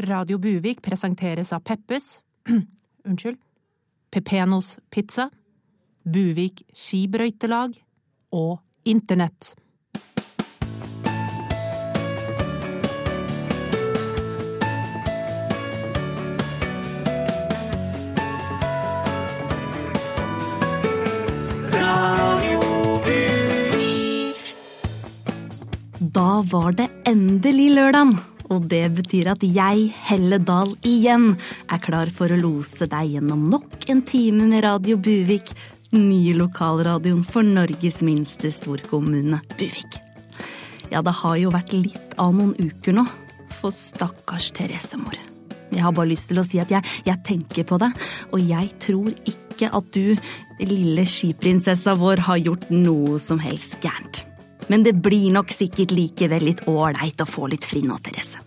Radio Buvik presenteres av Peppes Unnskyld. Pepenos Pizza, Buvik skibrøytelag og Internett. Da var det endelig lørdag. Og det betyr at jeg, Helle Dahl, igjen er klar for å lose deg gjennom nok en time med Radio Buvik, nye lokalradioen for Norges minste storkommune, Buvik. Ja, det har jo vært litt av noen uker nå, for stakkars Therese-mor. Jeg har bare lyst til å si at jeg, jeg tenker på deg, og jeg tror ikke at du, lille skiprinsessa vår, har gjort noe som helst gærent. Men det blir nok sikkert likevel litt ålreit å få litt fri nå, Therese.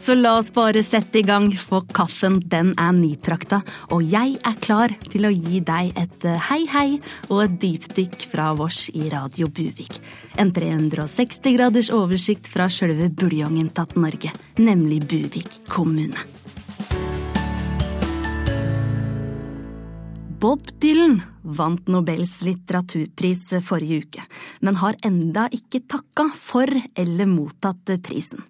Så la oss bare sette i gang, for kaffen den er nytrakta, og jeg er klar til å gi deg et eh, hei hei og et dypdykk fra vårs i Radio Buvik. En 360 graders oversikt fra sjølve buljongen tatt Norge, nemlig Buvik kommune. Bob Dylan vant Nobels litteraturpris forrige uke, men har enda ikke takka for eller mottatt prisen.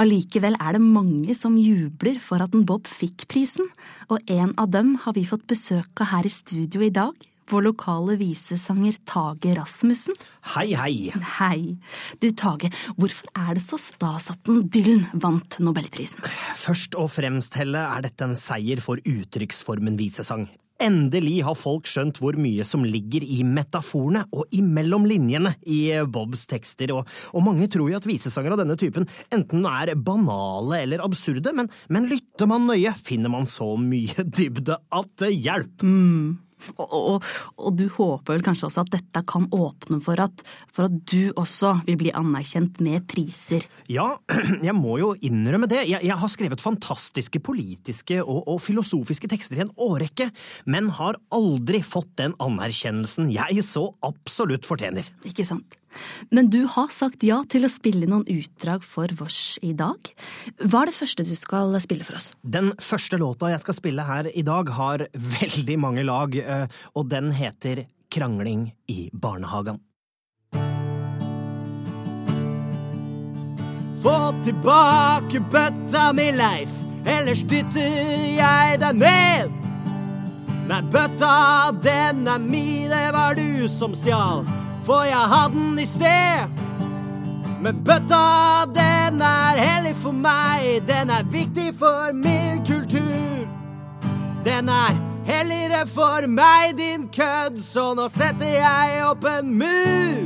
Allikevel er det mange som jubler for at en Bob fikk prisen, og en av dem har vi fått besøk av her i studio i dag. Vår lokale visesanger Tage Rasmussen. Hei, hei. Hei. Du Tage, hvorfor er det så stas at en Dylan vant nobelprisen? Først og fremst, Helle, er dette en seier for uttrykksformen visesang. Endelig har folk skjønt hvor mye som ligger i metaforene og imellom linjene i Bobs tekster, og, og mange tror jo at visesanger av denne typen enten er banale eller absurde, men, men lytter man nøye, finner man så mye dybde at det hjelper. Mm. Og, og, og, du håper vel kanskje også at dette kan åpne for at, for at, du også vil bli anerkjent med priser? Ja, jeg må jo innrømme det. Jeg, jeg har skrevet fantastiske politiske og, og, filosofiske tekster i en årrekke, men har aldri fått den anerkjennelsen jeg så absolutt fortjener. Ikke sant. Men du har sagt ja til å spille noen utdrag for vårs i dag. Hva er det første du skal spille for oss? Den første låta jeg skal spille her i dag, har veldig mange lag, eh, og den heter Krangling i barnehagen. Få tilbake bøtta mi, Leif, ellers dytter jeg deg ned. Nei, bøtta, den er mi, det var du som stjal for jeg hadde den i sted. Men bøtta, den er hellig for meg, den er viktig for min kultur. Den er helligere for meg, din kødd, så nå setter jeg opp en mur.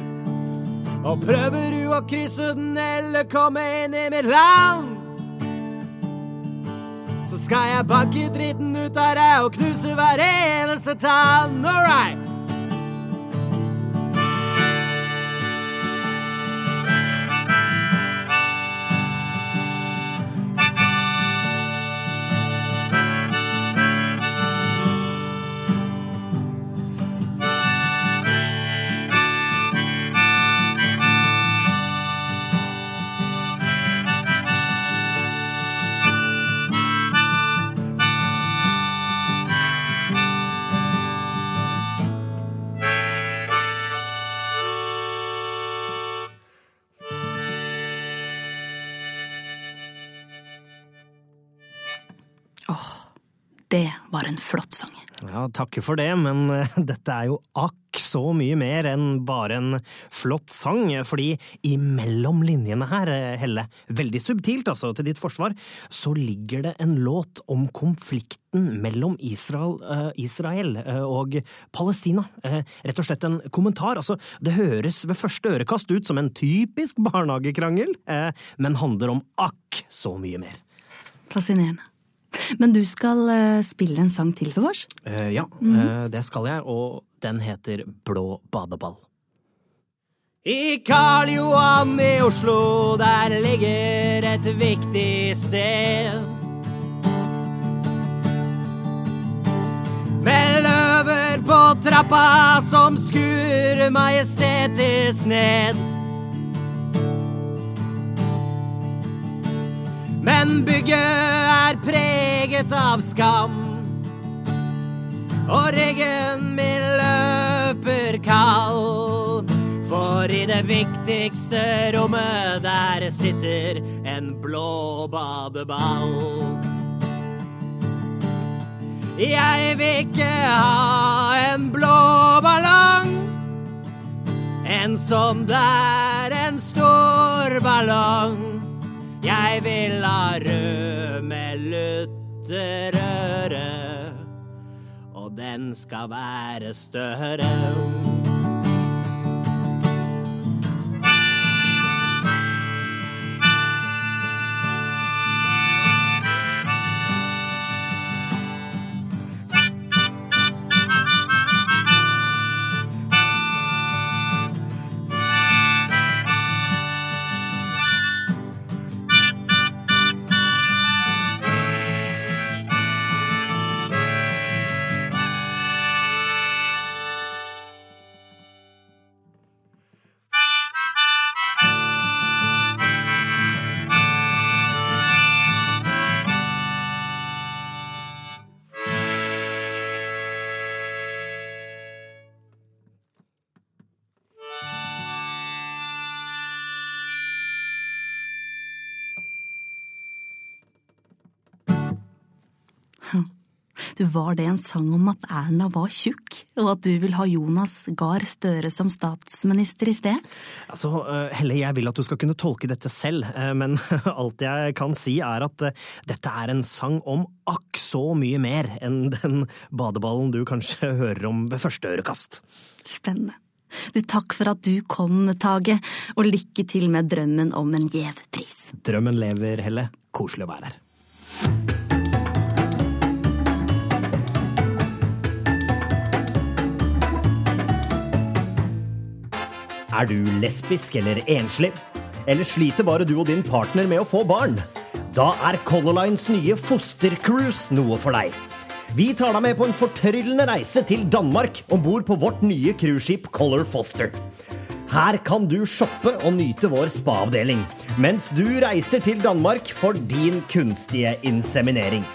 Og prøver du å krysse den eller komme inn i mitt land? Så skal jeg banke dritten ut av deg og knuse hver eneste tann. All right. Det var en flott sang. Ja, takker for det, men eh, dette er jo akk så mye mer enn bare en flott sang, fordi imellom linjene her, eh, Helle, veldig subtilt altså til ditt forsvar, så ligger det en låt om konflikten mellom Israel, uh, Israel uh, og Palestina. Uh, rett og slett en kommentar. Altså, det høres ved første ørekast ut som en typisk barnehagekrangel, men handler om akk så mye mer. Fascinerende. Men du skal uh, spille en sang til for oss? Uh, ja, mm. uh, det skal jeg, og den heter Blå badeball. I Karl Johan i Oslo, der ligger et viktig sted. Med løver på trappa som skuer majestetisk ned. Men bygget er preget av skam. Og ryggen min løper kald. For i det viktigste rommet der sitter en blå badeball. Jeg vil ikke ha en blå ballong. En sånn der en stor ballong. Jeg vil ha rød med og den skal være større. Du Var det en sang om at Erna var tjukk, og at du vil ha Jonas Gahr Støre som statsminister i sted? Altså, eh, Helle, jeg vil at du skal kunne tolke dette selv, eh, men alt jeg kan si er at eh, dette er en sang om akk så mye mer enn den badeballen du kanskje hører om ved første ørekast. Spennende. Du, takk for at du kom, Tage, og lykke til med drømmen om en gjev pris. Drømmen lever, Helle. Koselig å være her. Er du lesbisk eller enslig? Eller sliter bare du og din partner med å få barn? Da er Color Lines nye fostercruise noe for deg. Vi tar deg med på en fortryllende reise til Danmark om bord på vårt nye cruiseskip Color Foster. Her kan du shoppe og nyte vår spa-avdeling, mens du reiser til Danmark for din kunstige inseminering.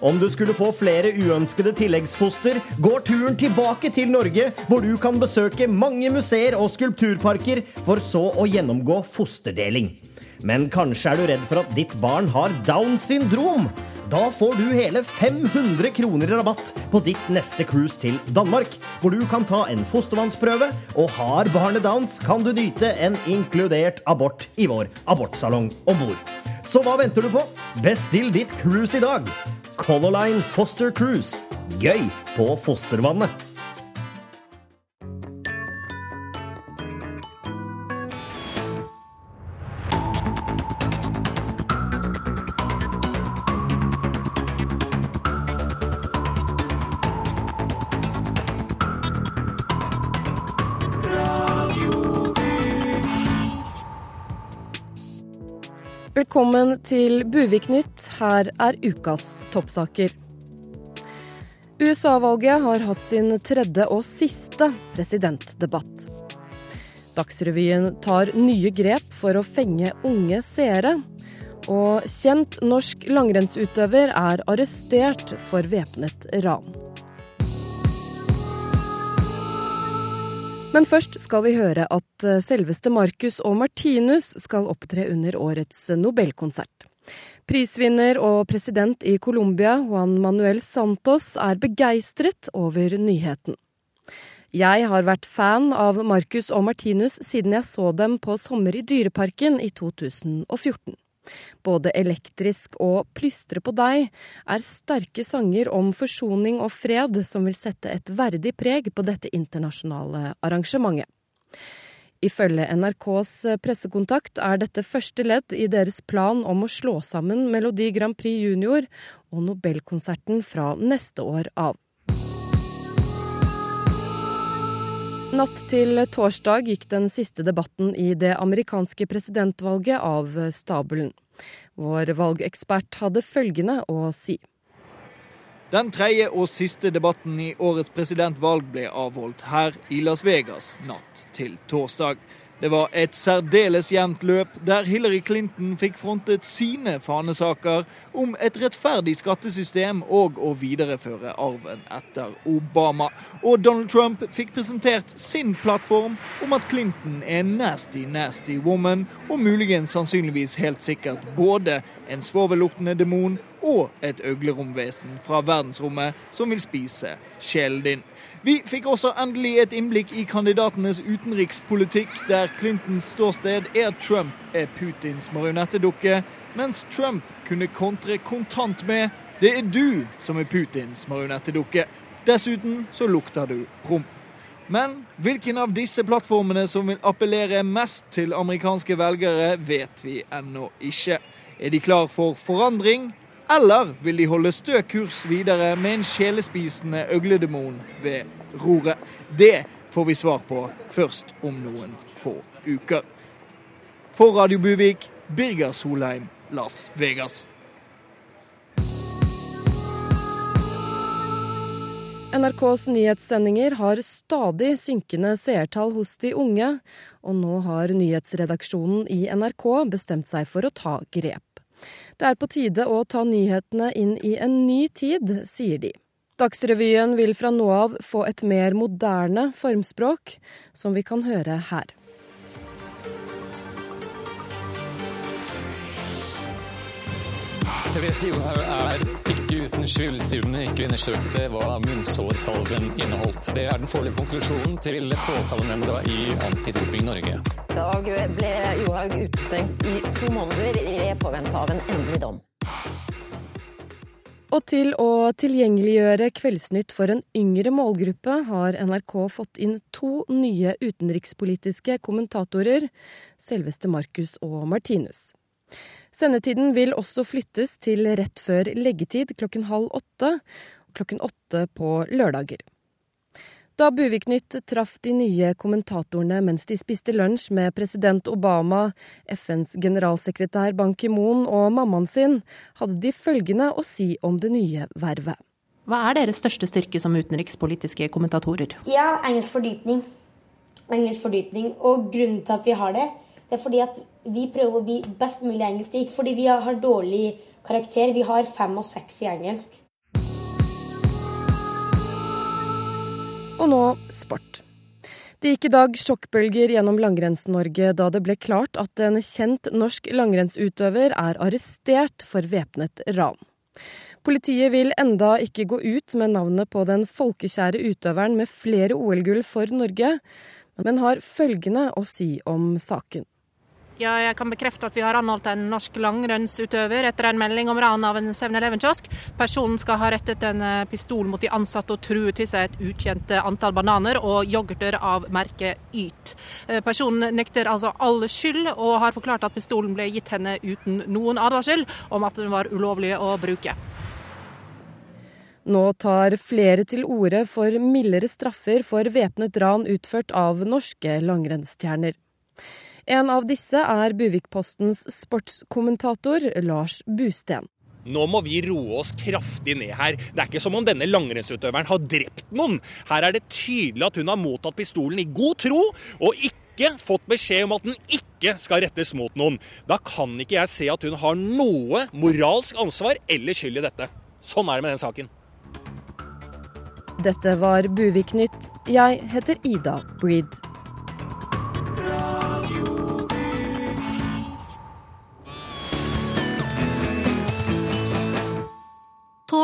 Om du skulle få flere uønskede tilleggsfoster, går turen tilbake til Norge, hvor du kan besøke mange museer og skulpturparker, for så å gjennomgå fosterdeling. Men kanskje er du redd for at ditt barn har Downs syndrom? Da får du hele 500 kroner i rabatt på ditt neste cruise til Danmark, hvor du kan ta en fostervannsprøve, og har barnet Downs, kan du nyte en inkludert abort i vår abortsalong om bord. Så hva venter du på? Bestill ditt cruise i dag! Color Line Foster Cruise. Gøy på fostervannet. Velkommen til Buviknytt. Her er ukas toppsaker. USA-valget har hatt sin tredje og siste presidentdebatt. Dagsrevyen tar nye grep for å fenge unge seere. Og kjent norsk langrennsutøver er arrestert for væpnet ran. Men først skal vi høre at eh, selveste Marcus og Martinus skal opptre under årets Nobelkonsert. Prisvinner og president i Colombia, Juan Manuel Santos, er begeistret over nyheten. Jeg har vært fan av Marcus og Martinus siden jeg så dem på Sommer i Dyreparken i 2014. Både elektrisk og Plystre på deg er sterke sanger om forsoning og fred som vil sette et verdig preg på dette internasjonale arrangementet. Ifølge NRKs pressekontakt er dette første ledd i deres plan om å slå sammen Melodi Grand Prix Junior og Nobelkonserten fra neste år av. Natt til torsdag gikk den siste debatten i det amerikanske presidentvalget av stabelen. Vår valgekspert hadde følgende å si. Den tredje og siste debatten i årets presidentvalg ble avholdt her i Las Vegas natt til torsdag. Det var et særdeles jevnt løp, der Hillary Clinton fikk frontet sine fanesaker om et rettferdig skattesystem og å videreføre arven etter Obama. Og Donald Trump fikk presentert sin plattform om at Clinton er en nasty, nasty woman, og muligens sannsynligvis helt sikkert både en svovelluktende demon og et øgleromvesen fra verdensrommet som vil spise sjelen din. Vi fikk også endelig et innblikk i kandidatenes utenrikspolitikk, der Clintons ståsted er at Trump er Putins marionettedukke, mens Trump kunne kontre kontant med 'det er du som er Putins marionettedukke'. Dessuten så lukter du promp. Men hvilken av disse plattformene som vil appellere mest til amerikanske velgere, vet vi ennå ikke. Er de klar for forandring, eller vil de holde stø kurs videre med en sjelespisende øgledemon ved roret? Det får vi svar på først om noen få uker. For Radio Buvik, Birger Solheim, Las Vegas. NRKs nyhetssendinger har stadig synkende seertall hos de unge, og nå har nyhetsredaksjonen i NRK bestemt seg for å ta grep. Det er på tide å ta nyhetene inn i en ny tid, sier de. Dagsrevyen vil fra nå av få et mer moderne formspråk, som vi kan høre her. Therese Johaug er ikke uten skyld, siden hun ikke undersøkte hva munnsårsalven inneholdt. Det er den foreløpige konklusjonen til påtalenemnda i Antidoping Norge. I dag ble Johaug utestengt i to måneder i påvente av en endelig dom. Og til å tilgjengeliggjøre Kveldsnytt for en yngre målgruppe, har NRK fått inn to nye utenrikspolitiske kommentatorer, selveste Marcus og Martinus. Sendetiden vil også flyttes til rett før leggetid klokken halv åtte og klokken åtte på lørdager. Da Buvik-Nytt traff de nye kommentatorene mens de spiste lunsj med president Obama, FNs generalsekretær Ban Ki-moon og mammaen sin, hadde de følgende å si om det nye vervet. Hva er deres største styrke som utenrikspolitiske kommentatorer? Ja, engelsk fordypning. Engelsk fordypning. Og grunnen til at vi har det, det er fordi at vi prøver å bli best mulig engelsk. Det ikke fordi vi har dårlig karakter. Vi har fem og seks i engelsk. Og nå sport. Det gikk i dag sjokkbølger gjennom Langrenns-Norge da det ble klart at en kjent norsk langrennsutøver er arrestert for væpnet ran. Politiet vil enda ikke gå ut med navnet på den folkekjære utøveren med flere OL-gull for Norge, men har følgende å si om saken. Ja, jeg kan bekrefte at vi har anholdt en norsk langrennsutøver etter en melding om ran av en 7-Eleven-kiosk. Personen skal ha rettet en eh, pistol mot de ansatte og truet til seg et ukjent eh, antall bananer og yoghurter av merket Yt. Eh, personen nekter altså all skyld, og har forklart at pistolen ble gitt henne uten noen advarsel om at den var ulovlig å bruke. Nå tar flere til orde for mildere straffer for væpnet ran utført av norske langrennsstjerner. En av disse er Buvik-postens sportskommentator Lars Busten. Nå må vi roe oss kraftig ned her. Det er ikke som om denne langrennsutøveren har drept noen. Her er det tydelig at hun har mottatt pistolen i god tro, og ikke fått beskjed om at den ikke skal rettes mot noen. Da kan ikke jeg se at hun har noe moralsk ansvar eller skyld i dette. Sånn er det med den saken. Dette var Buvik-nytt. Jeg heter Ida Breed.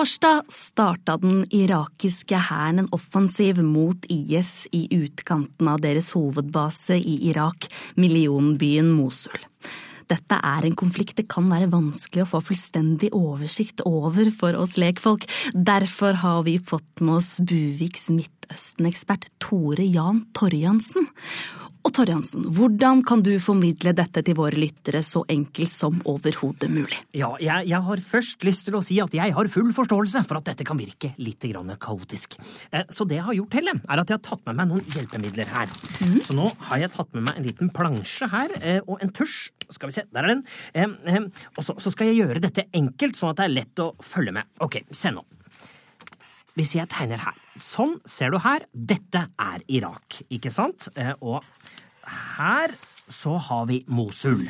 Torsdag starta den irakiske hæren en offensiv mot IS i utkanten av deres hovedbase i Irak, millionbyen Mosul. Dette er en konflikt det kan være vanskelig å få fullstendig oversikt over for oss lekfolk. Derfor har vi fått med oss Buviks Midtøsten-ekspert Tore Jan Torjansen. Og Torjansen, hvordan kan du formidle dette til våre lyttere så enkelt som overhodet mulig? Ja, jeg, jeg, har først lyst til å si at jeg har full forståelse for at dette kan virke litt kaotisk. Eh, så det jeg har gjort, Helle, er at jeg har tatt med meg noen hjelpemidler her. Mm. Så nå har jeg tatt med meg en liten plansje her, eh, og en tusj. Skal vi se, der er den. Eh, og så, så skal jeg gjøre dette enkelt, sånn at det er lett å følge med. Ok, se nå. Hvis jeg tegner her Sånn ser du her. Dette er Irak, ikke sant? Og her så har vi Mosul.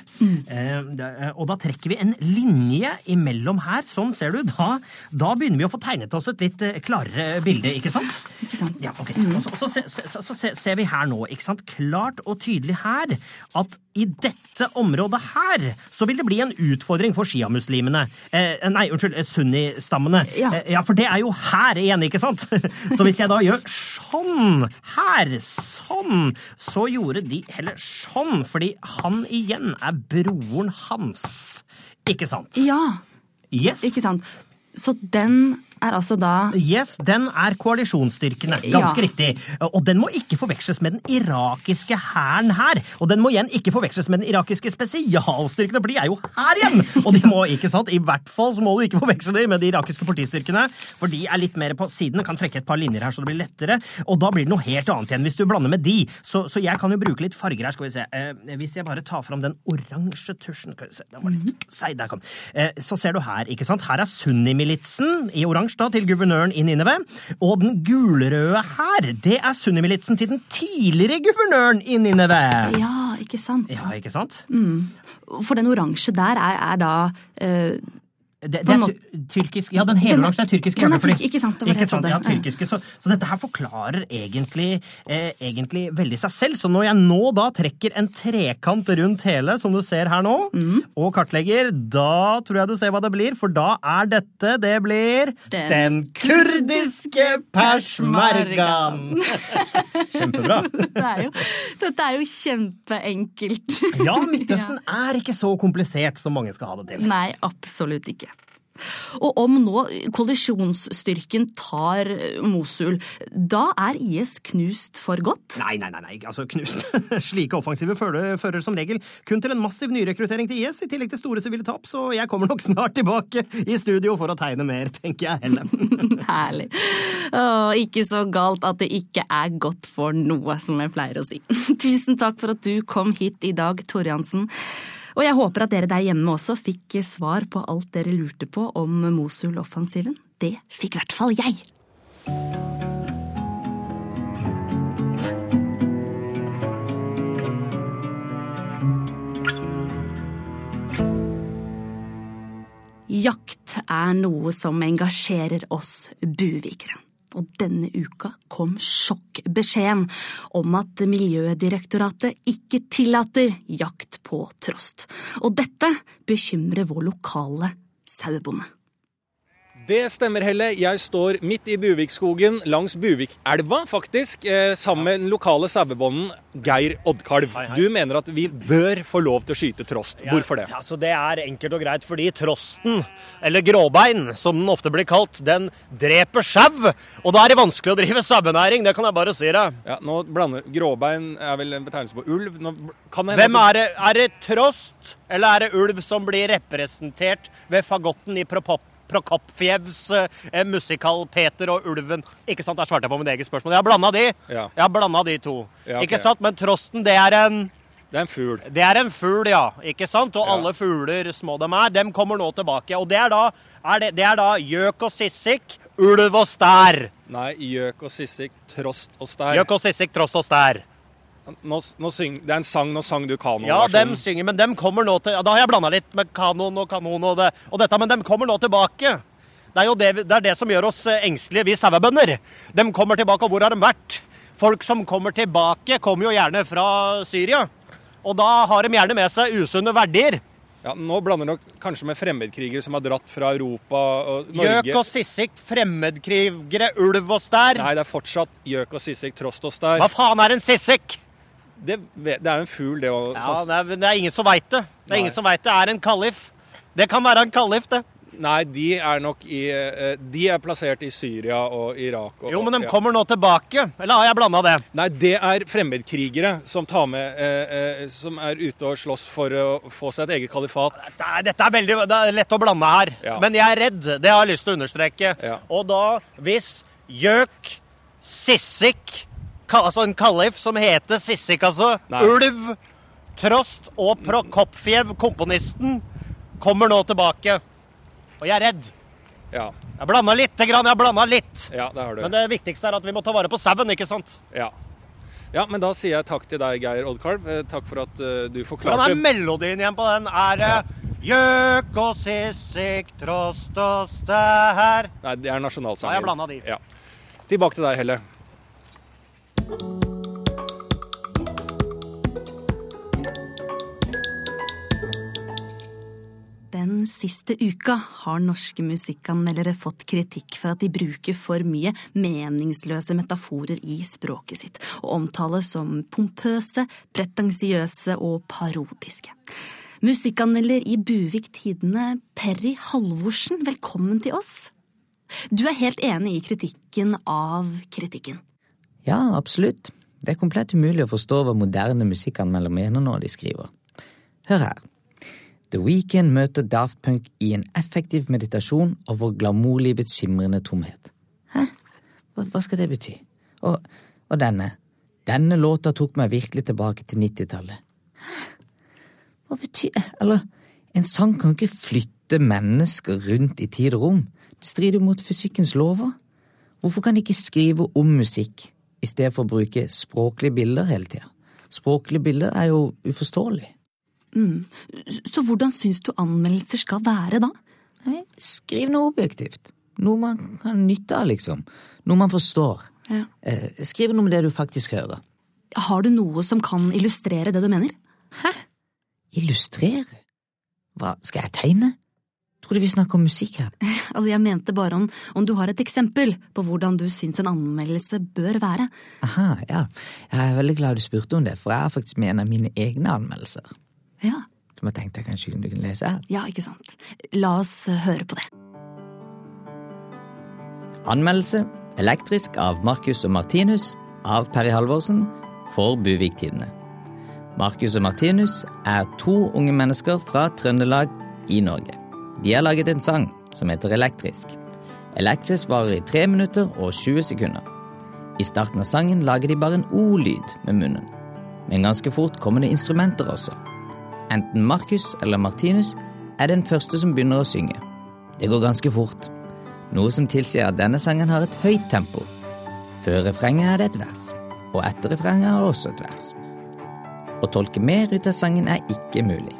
Eh, og da trekker vi en linje imellom her. Sånn ser du. Da, da begynner vi å få tegnet oss et litt eh, klarere bilde, ikke sant? Ikke sant? Ja, ok. Og så, og så, se- så, så ser vi her nå, ikke sant? klart og tydelig her, at i dette området her så vil det bli en utfordring for sjiamuslimene. Eh, nei, unnskyld, eh, sunnistammene. Ja. Eh, ja, for det er jo her igjen, ikke sant? Så hvis jeg da gjør sånn her, sånn, så gjorde de heller sånn, fordi han igjen er broren hans. Ikke sant? Ja, Yes. ikke sant. Så den er altså da Yes, den er koalisjonsstyrkene. Ganske Ja. riktig. Og den må ikke forveksles med den irakiske hæren her. Og den må igjen ikke forveksles med den irakiske spesialstyrkene, for de er jo her igjen! Og de må, ikke sant? I hvert fall så må du ikke forveksle dem med de irakiske politistyrkene, for de er litt mer på siden. Kan trekke et par linjer her så det blir lettere. Og da blir det noe helt annet igjen hvis du blander med de. Så, så jeg kan jo bruke litt farger her, skal vi se. Eh, hvis jeg bare tar fram den oransje tusjen Skal vi se, den var litt seig. Der kom eh, Så ser du her, ikke sant. Her er sunnimilitsen i oransje da, til guvernøren i Ninive. Og den gulrøde her, det er sunnimilitsen til den tidligere guvernøren i Ninive. Ja, ikke sant. Ja, ikke sant? For den oransje der er, er da eh, Det, det er tyrkisk Ja, den heloransje er tyrkisk. hjørnefly. ikke sant, det var det jeg trodde. Ja, tyrkiske. Så, så dette her forklarer egentlig, eh, egentlig veldig seg selv. Så når jeg nå da trekker en trekant rundt hele, som du ser her nå, Mm. og kartlegger, da tror jeg du ser hva det blir, for da er dette Det blir Den Den kurdiske persmergaen! Kjempebra. det er jo, Dette er jo kjempeenkelt. Ja, Midtøsten er ikke så komplisert som mange skal ha det til. Nei, absolutt ikke. Og om nå koalisjonsstyrken tar Mosul, da er IS knust for godt? Nei, nei, nei, nei, altså knust. Slike offensive fører, fører som regel kun til en massiv nyrekruttering til IS, i tillegg til store sivile tap, så jeg kommer nok snart tilbake i studio for å tegne mer, tenker jeg, Helle. Herlig. Å, ikke så galt at det ikke er godt for noe, som jeg pleier å si. Tusen takk for at du kom hit i dag, Tore Jansen. Og jeg håper at dere der hjemme også fikk svar på alt dere lurte på om Mosul-offensiven. Det fikk i hvert fall jeg. Jakt er noe som engasjerer oss buvikere. Og denne uka kom sjokkbeskjeden om at Miljødirektoratet ikke tillater jakt på trost. Og dette bekymrer vår lokale sauebonde. Det stemmer, Helle. Jeg står midt i Buvikskogen, langs Buvikelva faktisk, eh, sammen med den lokale sauebonden Geir Oddkalv. Du mener at vi bør få lov til å skyte trost. Hvorfor det? Ja, Det er enkelt og greit fordi trosten, eller gråbein som den ofte blir kalt, den dreper sau. Og da er det vanskelig å drive sauenæring, det kan jeg bare si deg. Ja, nå blander Gråbein er vel en betegnelse på ulv. Nå kan Hvem er det? Er det trost, eller er det ulv som blir representert ved fagotten i Prokop Prokopfjevs eh, musikal 'Peter og ulven'? Ikke sant, Der svarte jeg på mitt eget spørsmål. Jeg har blanda de. Ja. Jeg har blanda de to. Ja, okay. Ikke sant, Men trosten, det er en Det er en fugl. Det er en fugl, ja. Ikke sant? Og Ja. alle fugler, små de er, dem kommer nå tilbake. Og det er da, er det, det er da gjøk og sissik, ulv og stær. Nei, gjøk og sissik, trost og stær. Gjøk og sissik, trost og stær. Nå, nå syng, det er en sang, nå sang du kanon. Ja, dem synger, men dem kommer nå til ja, Da har jeg blanda litt med kanon og kanon og, det, og dette, men dem kommer nå tilbake. Det er jo det, det, er det som gjør oss eh, engstelige, vi sauebønder. Dem kommer tilbake, og hvor har de vært? Folk som kommer tilbake, kommer jo gjerne fra Syria. Og da har de gjerne med seg usunne verdier. Ja, Nå blander nok kanskje med fremmedkrigere som har dratt fra Europa og Norge. Gjøk og sissik, fremmedkrigere, ulv og stær. Nei, det er fortsatt gjøk og sissik, trost og stær. Hva faen er en sissik? Det, det er jo en fugl, det òg. Ja, det, er, det er ingen som veit det. Det er Nei. ingen som vet det er en kalif. Det kan være en kalif, det. Nei, de er nok i eh, De er plassert i Syria og Irak. Og, Jo, men de ja. kommer nå tilbake. Eller har jeg blanda det? Nei, det er fremmedkrigere som tar med eh, eh, Som er ute og slåss for å få seg et eget kalifat. Dette er, dette er veldig det er lett å blande her. Ja. Men jeg er redd. Det har jeg lyst til å understreke. Ja. Og da, hvis gjøk, sissik Altså en kalif som heter sissik, altså. Nei. Ulv, Trost og Prokopfjev, komponisten, kommer nå tilbake. Og jeg er redd. Ja, Jeg blanda lite grann. Jeg blanda litt. ja det har du. Men det viktigste er at vi må ta vare på sauen, ikke sant? Ja. Ja, men da sier jeg takk til deg, Geir Oddkalv. Eh, Takk for at uh, du forklarte er melodien igjen på den? Er det Gjøk og sissik, trost og stær Nei, det er nasjonalsangen. Ja, jeg blandet de. Ja. Tilbake til deg, Helle. Den siste uka har norske musikkanmeldere fått kritikk for at de bruker for mye meningsløse metaforer i språket sitt, og omtales som pompøse, pretensiøse og parodiske. Musikkanmelder i Buvik Tidende, Perry Halvorsen, velkommen til oss. Du er helt enig i kritikken av kritikken. Ja, absolutt. Det er komplett umulig å forstå hva moderne musikkanmelder mener når de skriver. Hør her. The Weekend møter Daft Punk i en effektiv meditasjon over glamourlivets skimrende tomhet. Hæ? Hva, hva skal det bety? Og, og denne. Denne låta tok meg virkelig tilbake til 90-tallet. Hæ? Hva betyr Eller, en sang kan jo ikke flytte mennesker rundt i tid og rom. Det strider mot fysikkens lover. Hvorfor kan de ikke skrive om musikk i stedet for å bruke språklige bilder hele tida? Språklige bilder er jo uforståelig. Mm. Så hvordan syns du anmeldelser skal være, da? Nei, Skriv noe objektivt. Noe man kan nytte av, liksom. Noe man forstår. Ja. Eh, skriv noe om det du faktisk hører. Har du noe som kan illustrere det du mener? Hæ? Illustrere? Hva, skal jeg tegne? Trodde vi snakket om musikk her. Altså, jeg mente bare om, om du har et eksempel på hvordan du syns en anmeldelse bør være. Aha, ja. Jeg er veldig glad du spurte om det, for jeg har faktisk med en av mine egne anmeldelser. Ja. Som jeg tenkte jeg kanskje kunne lese her. Ja, ikke sant. La oss eh, høre på det. Anmeldelse Elektrisk av Marcus og Martinus av Perry Halvorsen for Buvik-tidene. Marcus og Martinus er to unge mennesker fra Trøndelag i Norge. De har laget en sang som heter Elektrisk. Elektrisk varer i 3 minutter og 20 sekunder. I starten av sangen lager de bare en o-lyd med munnen. Men ganske fort kommer det instrumenter også. Enten Marcus eller Martinus er den første som begynner å synge. Det går ganske fort, noe som tilsier at denne sangen har et høyt tempo. Før refrenget er det et vers, og etter refrenget er det også et vers. Å tolke mer ut av sangen er ikke mulig,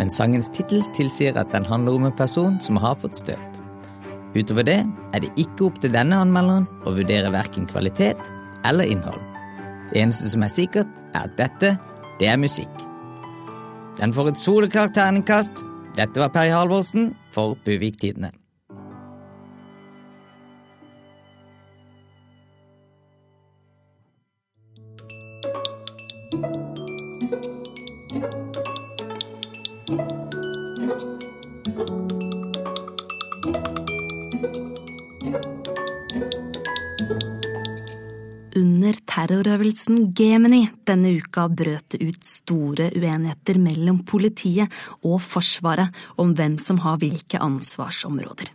men sangens tittel tilsier at den handler om en person som har fått støt. Utover det er det ikke opp til denne anmelderen å vurdere verken kvalitet eller innhold. Det eneste som er sikkert, er at dette, det er musikk. Den får et soleklart terningkast. Dette var Perry Halvorsen for Buvik-tidene. Under Gemini denne uka brøt det ut store uenigheter mellom politiet og Forsvaret om hvem som har hvilke ansvarsområder.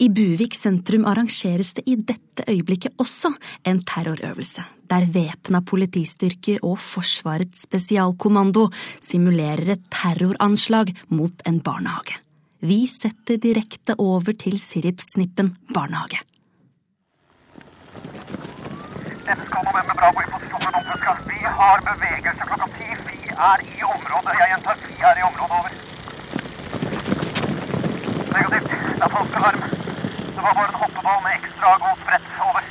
I Buvik sentrum arrangeres det i dette øyeblikket også en terrorøvelse, der væpna politistyrker og Forsvarets spesialkommando simulerer et terroranslag mot en barnehage. Vi setter direkte over til Siripsnippen barnehage. Dette skal november Bravo i posisjon med Dompuska. Vi har bevegelse klokka ti. Vi er i området. Jeg gjentar, vi er i området over. Negativt. Det er falsk alarm. Det var bare en hoppeball med ekstra god sprett. Over.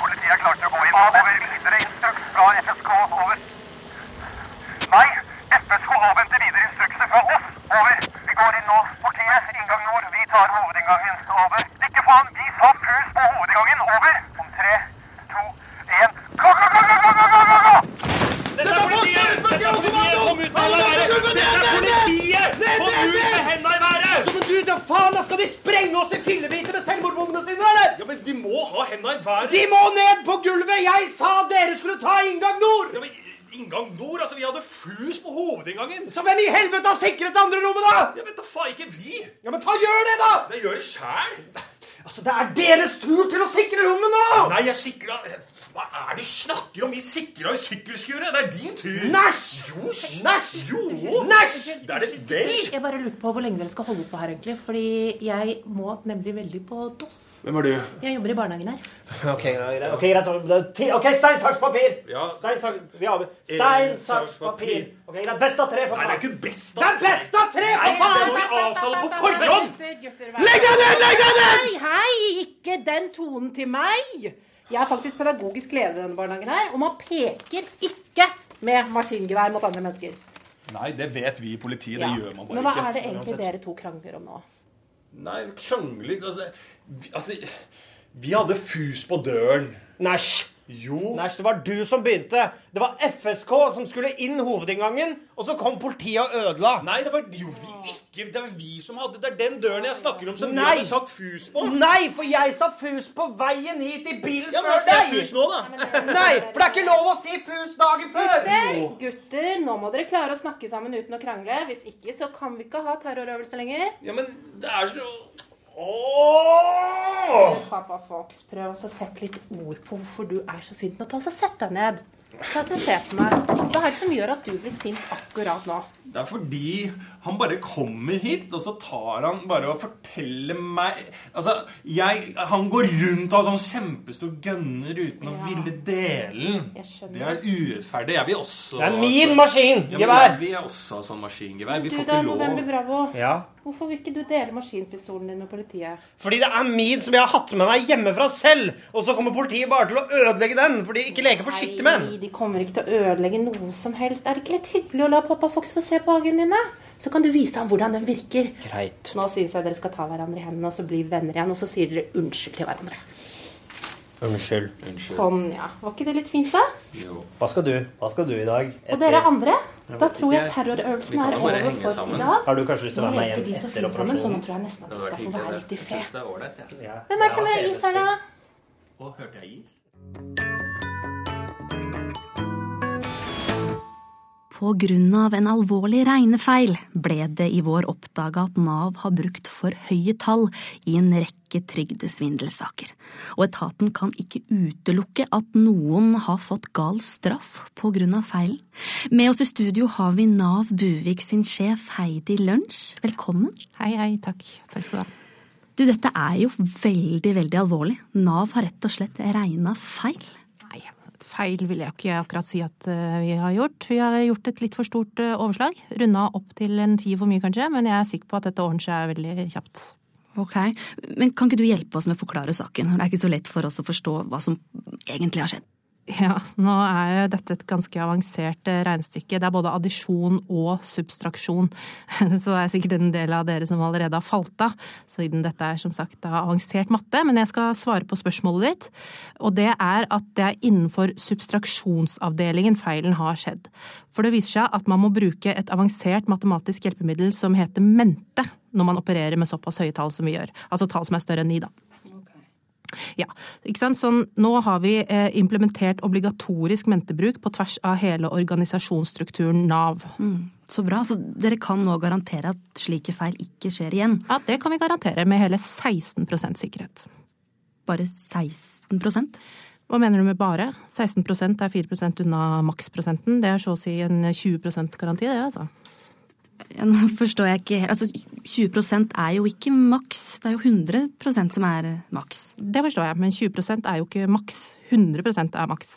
Politiet er klart til å gå inn. Over. Videre instruks fra FSK. Over. Nei, FSK avventer videre instrukser fra oss. Over. Vi går inn nå. Politiet, inngang nord. Vi tar hovedinngangen. Over. Ikke faen, vi sa pus på hovedinngangen. Over. Faen, da skal de sprenge oss i fillebiter med selvmordbombene sine, eller? Ja, men De må ha hendene i været! De må ned på gulvet! Jeg sa dere skulle ta inngang nord! Ja, men Inngang nord? Altså, vi hadde flus på hovedinngangen! Så hvem i helvete har sikret det andre rommet, da? Ja, men da faen ikke vi! Ja, men ta gjør det, da! Jeg gjør det sjæl! Altså, det er deres tur til å sikre rommet nå! Nei, jeg sikra Hva er det du snakker om? Vi sikra jo sykkelskuret! Det er din tur! Næsj! Jo, Næsj! Jo! Næsj! Det er det vel! Jeg bare lurer på hvor lenge dere skal holde på her, egentlig. Fordi jeg må nemlig veldig på DOS. Hvem er du? Jeg jobber i barnehagen her. Ok, greit. Ok, greit. Ok, stein, saks, papir! Ja. Stein, saks, vi har Stein, saks, papir. Ok, greit. Best av tre, for faen. Nei, det er faen. ikke best Det er best av tre, Nei, for det må vi avtale på forhånd! Legg deg ned! Legg deg ned! Hei, hei! Ikke den tonen til meg! Jeg er faktisk pedagogisk leder i denne barnehagen her, og man peker ikke med maskingevær mot andre mennesker. Nei, det vet vi i politiet. Det Ja. gjør man bare ikke. Men hva er det egentlig dere to krangler om nå? Nei, krangler altså, vi, altså Vi hadde fus på døren. Næsj! Jo. Nei, det var du som begynte. Det var FSK som skulle inn hovedinngangen, og så kom politiet og ødela. Nei, det var jo vi ikke. Det var vi som hadde Det er den døren jeg snakker om som vi du hadde sagt fus på. Nei, for jeg sa fus på veien hit i bilen Ja, men før deg. fus nå, da. Nei, for det er ikke lov å si fus dagen før. Gutter, gutter, nå må dere klare å snakke sammen uten å krangle. Hvis ikke så kan vi ikke ha terrorøvelse lenger. Ja, men det er så Åh! Pappa Fox, prøv å sette litt ord på hvorfor du er så sint. Nå ta så Sett deg ned. Ta så Se på meg. Hva er det som gjør at du blir sint akkurat nå? Det er fordi han bare kommer hit, og så tar han bare og forteller meg Altså, jeg Han går rundt og har sånn kjempestor gønner uten å ville dele den. Det er urettferdig. Jeg vil også Det er min maskin, Ja, men gevær. jeg vil også ha sånn maskingevær. Vi Du får da, ikke November lov. Bravo. Ja. Hvorfor vil ikke du dele maskinpistolen din med politiet? Fordi det er min som jeg har hatt med meg hjemmefra selv. Og så kommer politiet bare til å ødelegge den, for de ikke leker forsiktig med den. Nei, de kommer ikke til å ødelegge noe som helst. Er det ikke litt hyggelig å la pappa Fox få se på hagen dine. Så kan du vise ham hvordan den virker. Greit. Nå syns jeg dere skal ta hverandre i hendene og så bli venner igjen, og så sier dere unnskyld til hverandre. Unnskyld. Sånn, ja. Var ikke det litt fint, da? Hva skal du? Hva skal du i dag? Og dere andre? Da tror jeg terrorøvelsen er jo over for sammen. i dag. Har du kanskje lyst til å være med igjen hjem etter operasjonen? nå tror jeg nesten at vi skal få være litt i fred. Hvem er det som er is her, da? Å, hørte jeg is? På grunn av en alvorlig regnefeil ble det i vår oppdaga at Nav har brukt for høye tall i en rekke trygdesvindelsaker, og etaten kan ikke utelukke at noen har fått gal straff på grunn av feilen. Med oss i studio har vi Nav Buvik sin sjef Heidi Lunsj. Velkommen. Hei, hei. Takk. Takk skal du ha. Du, dette er jo veldig, veldig alvorlig. Nav har rett og slett regna feil. Feil vil jeg ikke akkurat si at eh, vi har gjort. Vi har gjort et litt for stort eh, overslag. Runda opp til en ti for mye, kanskje, men jeg er sikker på at dette ordner seg veldig kjapt. Ok, Men kan ikke du hjelpe oss med å forklare saken? Det er ikke så lett for oss å forstå hva som egentlig har skjedd. Ja, nå er jo dette et ganske avansert eh, regnestykke. Det er både addisjon og substraksjon. Så det er sikkert en del av dere som allerede har falt av, siden dette er som sagt avansert matte. Men jeg skal svare på spørsmålet ditt. Og det er at det er innenfor substraksjonsavdelingen feilen har skjedd. For det viser seg at man må bruke et avansert matematisk hjelpemiddel som heter mente, når man opererer med såpass høye tall som vi gjør. Altså tall som er større enn ni, da. Ja, ikke sant? Sånn, nå har vi eh, implementert obligatorisk mentebruk på tvers av hele organisasjonsstrukturen Nav. Mm, så bra. Så dere kan nå garantere at slike feil ikke skjer igjen? Ja, det kan vi garantere med hele 16% sikkerhet. Bare 16% Hva mener du med bare? 16% er 4% unna maksprosenten. Det er så å si en 20% garanti, det, altså. Ja, nå forstår jeg ikke helt. Altså, 20% er jo ikke maks. Det er jo 100% som er eh, maks. Det forstår jeg, men 20 er jo ikke maks. 100% er maks.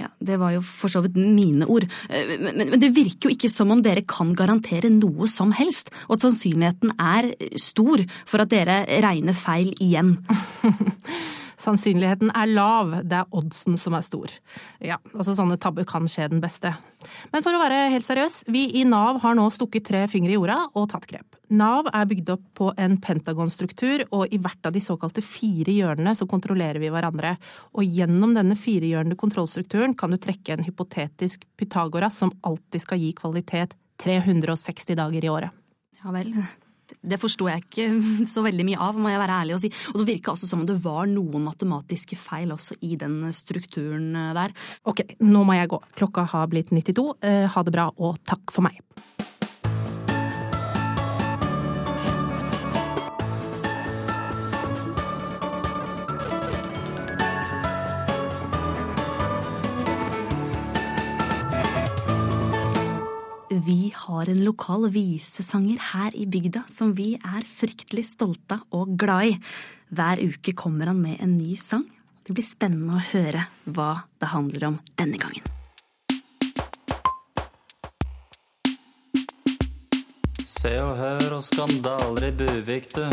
Ja, Det var jo for så vidt mine ord. Eh, Men, men, men det virker jo ikke som om dere kan garantere noe som helst, og at sannsynligheten er stor for at dere regner feil igjen. Sannsynligheten er lav, det er oddsen som er stor. Ja, altså sånne tabber kan skje den beste. Men for å være helt seriøs, vi i Nav har nå stukket tre fingre i jorda og tatt grep. Nav er bygd opp på en pentagonstruktur, og i hvert av de såkalte fire hjørnene så kontrollerer vi hverandre. Og gjennom denne firehjørnede kontrollstrukturen kan du trekke en hypotetisk Pythagoras som alltid skal gi kvalitet 360 dager i året. Ja vel. Det forsto jeg ikke så veldig mye av, må jeg være ærlig og si. Og så virka også som om det var noen matematiske feil også i den strukturen eh, der. Ok, nå må jeg gå. Klokka har blitt 92. Eh, ha det bra, og takk for meg. Har en lokal visesanger her i bygda som vi er fryktelig stolte av og glad i. Hver uke kommer han med en ny sang. Det blir spennende å høre hva det handler om denne gangen. Se og hør og skandaler i Buvik, du.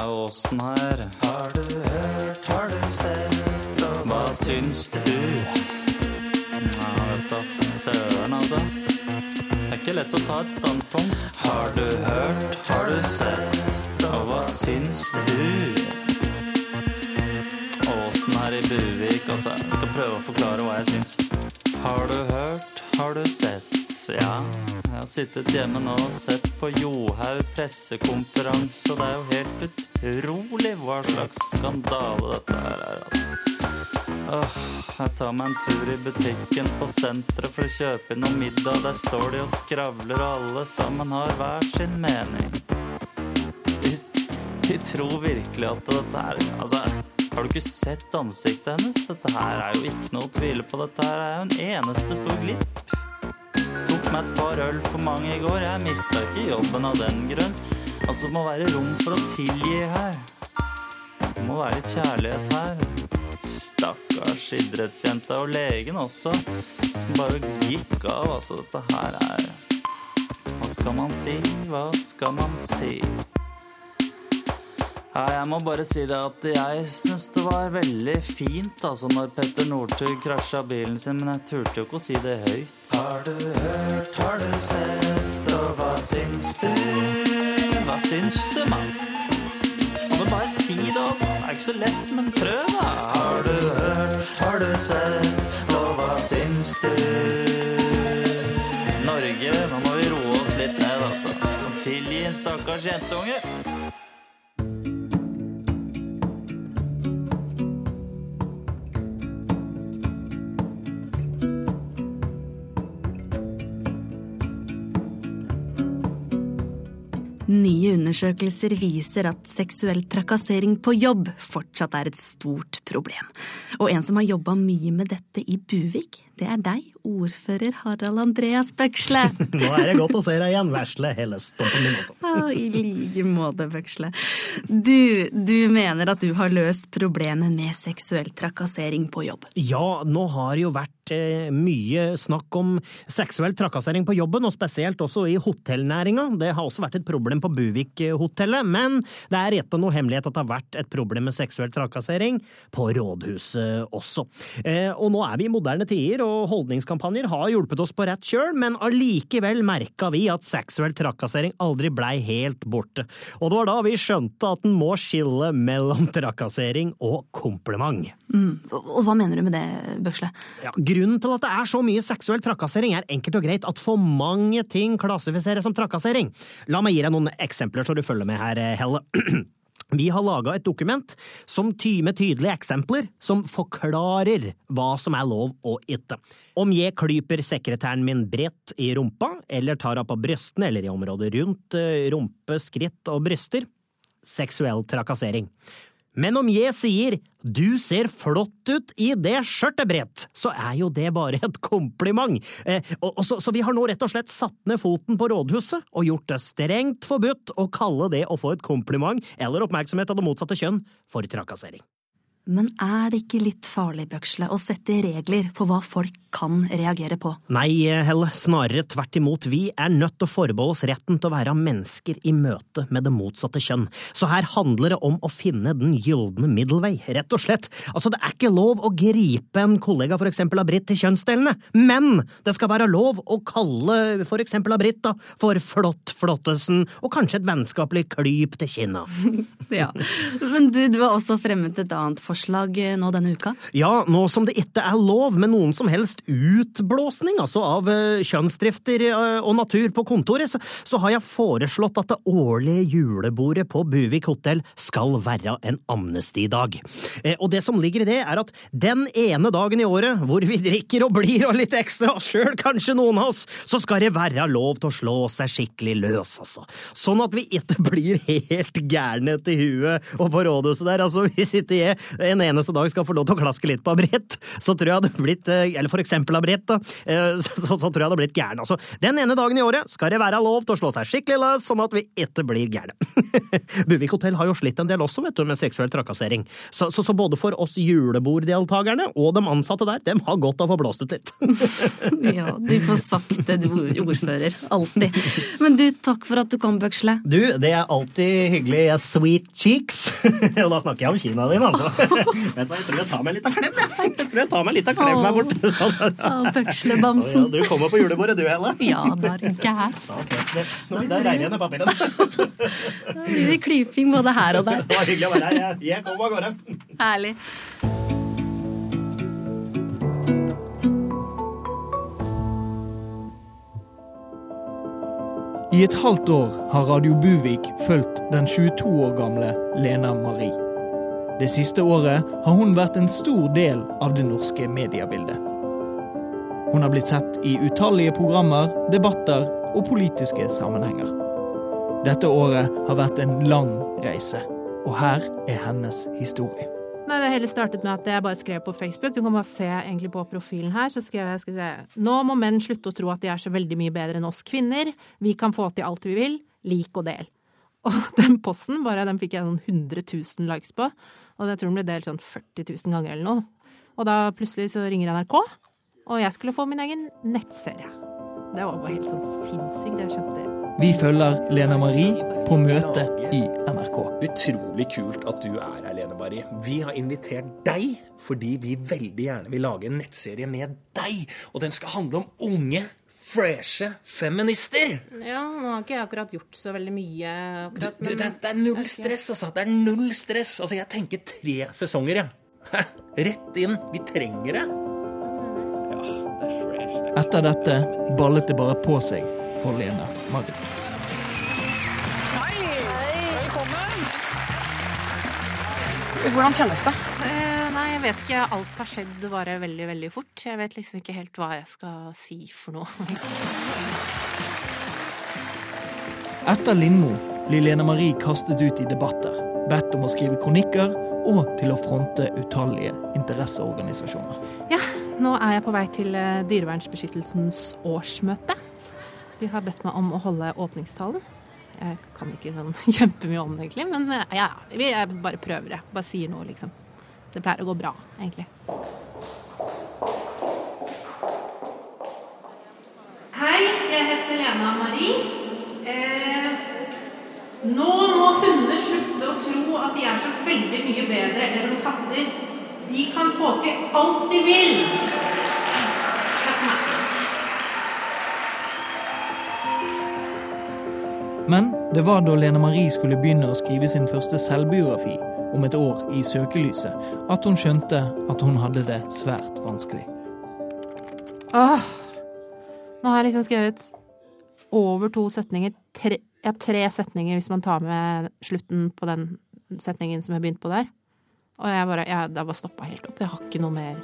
Av åsen her. Har du hørt, har du sett, og hva syns du? Ja, vet da søren, altså. Det er ikke lett å ta et standpunkt. Har du hørt, har du sett, og hva syns du? Åsen her i Buvik, altså. Jeg skal prøve å forklare hva jeg syns. Har du hørt, har du sett? Ja, jeg har sittet hjemme nå og sett på Johaug pressekonferanse, og det er jo helt utrolig hva slags skandale dette her er, altså. Åh, jeg tar meg en tur i butikken på senteret for å kjøpe inn noe middag. Der står de og skravler, og alle sammen har hver sin mening. De, de tror virkelig at dette er Altså, har du ikke sett ansiktet hennes? Dette her er jo ikke noe å tvile på. Dette her er jo en eneste stor glipp. Tok meg et par øl for mange i går. Jeg mista ikke jobben av den grunn. Altså, det må være rom for å tilgi her. Det må være litt kjærlighet her. Stakkars idrettsjenta og legen også. Som bare gikk av. Altså, dette her er Hva skal man si? Hva skal man si? Ja, jeg må bare si det at jeg syns det var veldig fint altså når Petter Northug krasja bilen sin, men jeg turte jo ikke å si det høyt. Har du hørt, har du sett, og hva syns du? Hva syns du, mann? Si det, altså? Det er ikke så lett, men prøv, da. Har du hørt, har du sett, og hva syns du? Norge, nå må vi roe oss litt ned, altså. Tilgi en stakkars jentunge. Nye undersøkelser viser at seksuell trakassering på jobb fortsatt er et stort problem. Og en som har jobba mye med dette i Buvik, det er deg, ordfører Harald Andreas Bøksle. Nå er det godt å se deg igjen, vesle hele stoppen min, altså. Ja, I like måte, Bøksle. Du, du mener at du har løst problemet med seksuell trakassering på jobb? Ja, nå har det jo vært eh, mye snakk om seksuell trakassering på jobben, og spesielt også i hotellnæringa. Det har også vært et problem på Buvik-hotellet, men det er rett og noe hemmelighet at det har vært et problem med seksuell trakassering på rådhuset også. Eh, og nå er vi i moderne tider, og holdningskampanjer har hjulpet oss på rett kjøl, men allikevel merka vi at seksuell trakassering aldri blei helt borte. Og det var da vi skjønte at en må skille mellom trakassering og kompliment. Mm. Og hva mener du med det, Bøsle? Ja, grunnen til at det er så mye seksuell trakassering, er enkelt og greit at for mange ting klassifiseres som trakassering. La meg gi deg noen eksempler så du følger med her, Helle. Vi har laga et dokument som med tydelige eksempler som forklarer hva som er lov og ikke. Om jeg klyper sekretæren min bredt i rumpa, eller tar av på brystene eller i området rundt rumpe, skritt og bryster seksuell trakassering. Men om jeg sier du ser flott ut i det skjørtet, Brett, så er jo det bare et kompliment. Eh, og, og så, så vi har nå rett og slett satt ned foten på rådhuset og gjort det strengt forbudt å kalle det å få et kompliment eller oppmerksomhet av det motsatte kjønn for trakassering. Men er det ikke litt farlig, Bøksle, å sette regler for hva folk kan reagere på? Nei, Helle, snarere tvert imot. Vi er nødt til å forbeholde oss retten til å være mennesker i møte med det motsatte kjønn. Så her handler det om å finne den gylne middelvei, rett og slett. Altså, det er ikke lov å gripe en kollega for eksempel av Britt til kjønnsdelene, men det skal være lov å kalle for eksempel av Britt da, for flott-flottesen, og kanskje et vennskapelig klyp til kinna. ja, men du, du har også fremmet et annet forslag nå denne uka? Ja, nå som det ikke er lov med noen som helst utblåsning, altså av kjønnsdrifter og natur på kontoret, så, så har jeg foreslått at det årlige julebordet på Buvik hotell skal være en amnestidag. Og det som ligger i det, er at den ene dagen i året hvor vi drikker og blir og litt ekstra sjøl, kanskje noen av oss, så skal det være lov til å slå seg skikkelig løs, altså. Sånn at vi ikke blir helt gærne til huet og på rådhuset der. Altså, hvis ikke jeg en eneste dag skal få lov til å klaske litt på abrett, så tror jeg hadde blitt eh, Eller for eksempel abrett, da. eh, Så, så, så tror jeg hadde blitt gæren. Altså, den ene dagen i året skal det være lov til å slå seg skikkelig løs, sånn at vi ikke blir gærne. Buvik hotell har jo slitt en del også, vet du, med seksuell trakassering. Så, så, så både for oss juleborddeltakerne og de ansatte der, dem har godt av å få blåst ut litt. Ja, du får sagt det, du ordfører. Alltid. Men du, takk for at du kom, Bøksle. Du, det er alltid hyggelig. Sweet cheeks. Og da snakker jeg om kina din, altså. Vet du hva, jeg tror jeg tar meg litt av klem, jeg. Jeg tror jeg tar meg litt av klem her borte. Bøkslebamsen. Du kommer på julebordet du, Helle. Ja, da er du her. Da ses vi. Nå blir det regnende papirene. Da blir det klyping både her og der. Det var hyggelig å være her. Jeg, jeg kommer av gårde. Herlig. I et halvt år har Radio Buvik fulgt den 22 år gamle Lena Marie. Det siste året har hun vært en stor del av det norske mediebildet. Hun har blitt sett i utallige programmer, debatter og politiske sammenhenger. Dette året har vært en lang reise, og her er hennes historie. Nei, Det hele startet med at jeg bare skrev på Facebook. Du kan bare se egentlig på profilen her. Så skrev jeg skal se, Nå må menn slutte å tro at de er så veldig mye bedre enn oss kvinner. Vi kan få til alt vi vil. Lik og del. Og den posten bare, den fikk jeg noen 100 000 likes på. Og jeg tror den ble delt sånn 40 000 ganger eller noe. Og da plutselig så ringer NRK, og jeg skulle få min egen nettserie. Det var bare helt sånn sinnssykt. Jeg skjønte Vi følger Lena Marie på møte i NRK. Utrolig kult at du er her, Lene Marie. Vi har invitert deg fordi vi veldig gjerne vil lage en nettserie med deg. Og den skal handle om unge, freshe feminister. Ja, nå har ikke jeg akkurat gjort så veldig mye akkurat, Du, det, det er null stress, altså. Det er null stress. Altså, jeg tenker tre sesonger, jeg. Ja. Rett inn. Vi trenger det. Ja, det er fresh. Det er Etter dette ballet det bare på seg for Lena Velkommen. Hvordan kjennes det? Jeg vet ikke. Alt har skjedd bare veldig, veldig fort. Jeg vet liksom ikke helt hva jeg skal si for noe. Etter Lindmo blir Lene Marie kastet ut i debatter, bedt om å skrive kronikker og til å fronte utallige interesseorganisasjoner. Ja, nå er jeg på vei til eh, Dyrevernsbeskyttelsens årsmøte. De har bedt meg om å holde åpningstalen. Jeg kan ikke sånn kjempemye om det, egentlig, men eh, ja, vi- jeg bare prøver, det. Bare sier noe, liksom. Det pleier å gå bra, egentlig. Hei, jeg heter Lena Marie. Eh, nå må hunder slutte å tro at de er så veldig mye bedre enn katter. De kan få til alt de vil. Men det var da Lena Marie skulle begynne å skrive sin første selvbiografi om et år i søkelyset, at hun skjønte at hun hadde det svært vanskelig. Åh, nå har jeg liksom skrevet over to setninger. Tre, ja, tre setninger hvis man tar med slutten på den setningen som jeg begynte på der. Og jeg bare, jeg, har bare stoppa helt opp. Jeg har ikke noe mer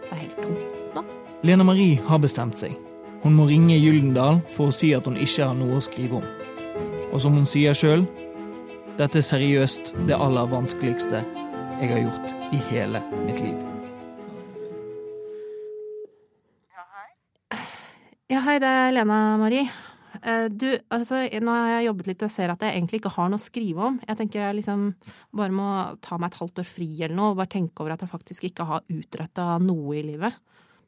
Det er helt tomt nå. Lena Marie har bestemt seg. Hun må ringe Gyldendal for å si at hun ikke har noe å skrive om. Og som hun sier sjøl, dette er seriøst det aller vanskeligste jeg har gjort i hele mitt liv. Ja, hei, det er Lena Marie. Eh, Du, altså, nå har jeg jobbet litt og ser at jeg egentlig ikke har noe å skrive om. Jeg tenker jeg liksom bare må ta meg et halvt år fri eller noe, og bare tenke over at jeg faktisk ikke har utretta noe i livet.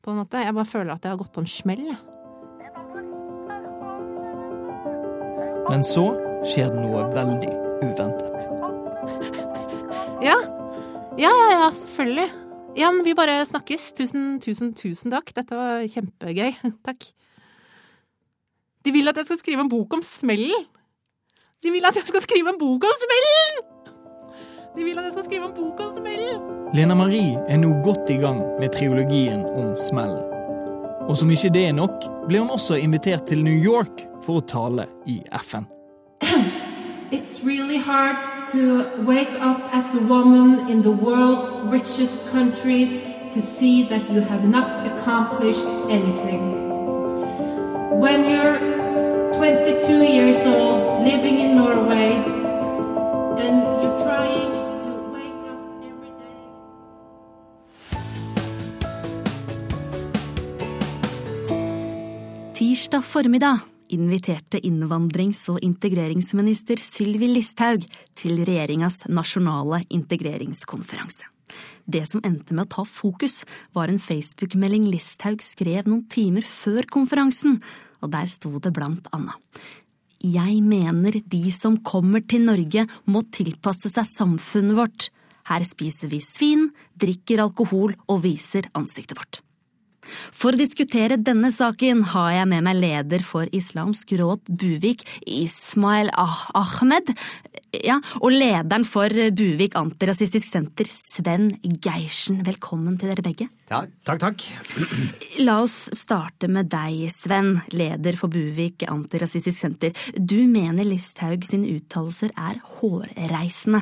På en måte. Jeg bare føler at jeg har gått på en smell. jeg. Men så skjer det noe veldig uventet. Ja. Ja, ja, ja, selvfølgelig. Ja, men vi bare snakkes. Tusen, tusen, tusen takk. Dette var kjempegøy. Takk. De vil at jeg skal skrive en bok om smellen. De vil at jeg skal skrive en bok om smellen! De vil at jeg skal skrive en bok om smellen. Lena Marie er nå godt i gang med triologien om smellen. Og som ikke det er nok, ble hun også invitert til New York for å tale i FN. it's really hard to wake up as a woman in the world's richest country to see that you have not accomplished anything. When you're 22 years old, living in Norway, and you're trying to wake up every day Tirsdag formiddag inviterte innvandrings- og integreringsminister Sylvi Listhaug til regjeringas nasjonale integreringskonferanse. Det som endte med å ta fokus, var en Facebook-melding Listhaug skrev noen timer før konferansen, og der sto det blant annet. Jeg mener de som kommer til Norge må tilpasse seg samfunnet vårt. Her spiser vi svin, drikker alkohol og viser ansiktet vårt. For å diskutere denne saken har jeg med meg leder for Islamsk råd Buvik, Ismail ah Ahmed, ja, og lederen for Buvik antirasistisk senter, Sven Geirsen. Velkommen til dere begge. Takk. Takk, takk. La oss starte med deg, Sven, leder for Buvik antirasistisk senter. Du mener Listhaug sine uttalelser er hårreisende.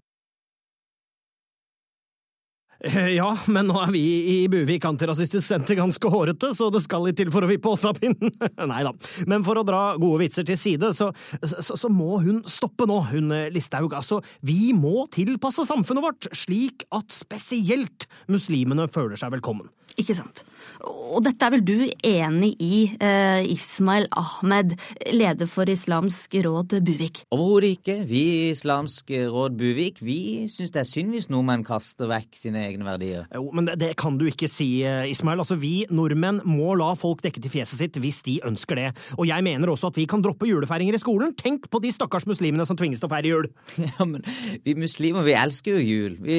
Ja, men nå er vi i Buvik antirasistisk senter ganske hårete, så det skal litt til for å vippe oss av pinnen. Nei da. Men for å dra gode vitser til side, så, så, så må hun stoppe nå, hun Listhaug. Altså, vi må tilpasse samfunnet vårt slik at spesielt muslimene føler seg velkommen. Ikke sant. Og dette er vel du enig i, eh, Ismail Ahmed, leder for Islamsk råd Buvik? Overhodet ikke. Vi i Islamsk råd Buvik vi syns det er synd hvis nordmenn kaster vekk sine egne verdier. Jo, men det, det kan du ikke si, Ismail. Altså, Vi nordmenn må la folk dekke til fjeset sitt hvis de ønsker det. Og jeg mener også at vi kan droppe julefeiringer i skolen. Tenk på de stakkars muslimene som tvinges til å feire jul! Ja, men Vi muslimer vi elsker jo jul. Vi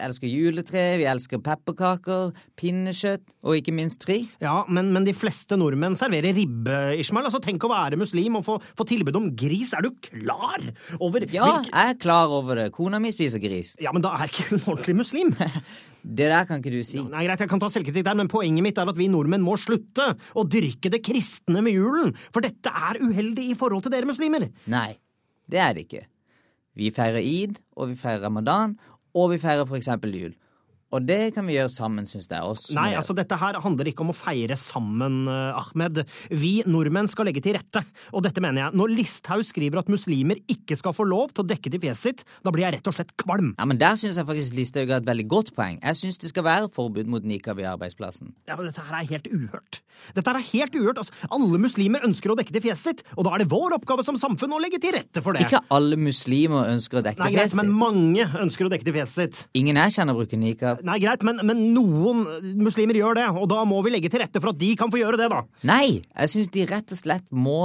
elsker juletre, vi elsker pepperkaker, pinnekjøtt og ikke minst tri. Ja, men, men de fleste nordmenn serverer ribbe, Ishmael. Altså, tenk å være muslim og få, få tilbud om gris. Er du klar over Ja, jeg er klar over det. Kona mi spiser gris. Ja, men da er ikke hun ordentlig muslim. Det der kan ikke du si. Nei, greit, jeg kan ta selvkritikk der, men poenget mitt er at vi nordmenn må slutte å dyrke det kristne med julen, for dette er uheldig i forhold til dere muslimer. Nei, det er det ikke. Vi feirer id, og vi feirer ramadan, og vi feirer for eksempel jul. Og det kan vi gjøre sammen, syns jeg. Oss Nei, altså dette her handler ikke om å feire sammen, uh, Ahmed. Vi nordmenn skal legge til rette, og dette mener jeg. Når Listhaug skriver at muslimer ikke skal få lov til å dekke til fjeset sitt, da blir jeg rett og slett kvalm. Ja, men Der syns jeg faktisk Listhaug har et veldig godt poeng. Jeg syns det skal være forbud mot nikab i arbeidsplassen. Ja, men Dette her er helt uhørt. Dette her er helt uhørt. Altså, alle muslimer ønsker å dekke til fjeset sitt, og da er det vår oppgave som samfunn å legge til rette for det. Ikke alle muslimer ønsker å dekke Nei, til greit, fjeset men mange ønsker å dekke til fjeset sitt. Ingen jeg kjenner bruker nikab. Nei, greit, men, men noen muslimer gjør det, og da må vi legge til rette for at de kan få gjøre det, da. Nei, jeg syns de rett og slett må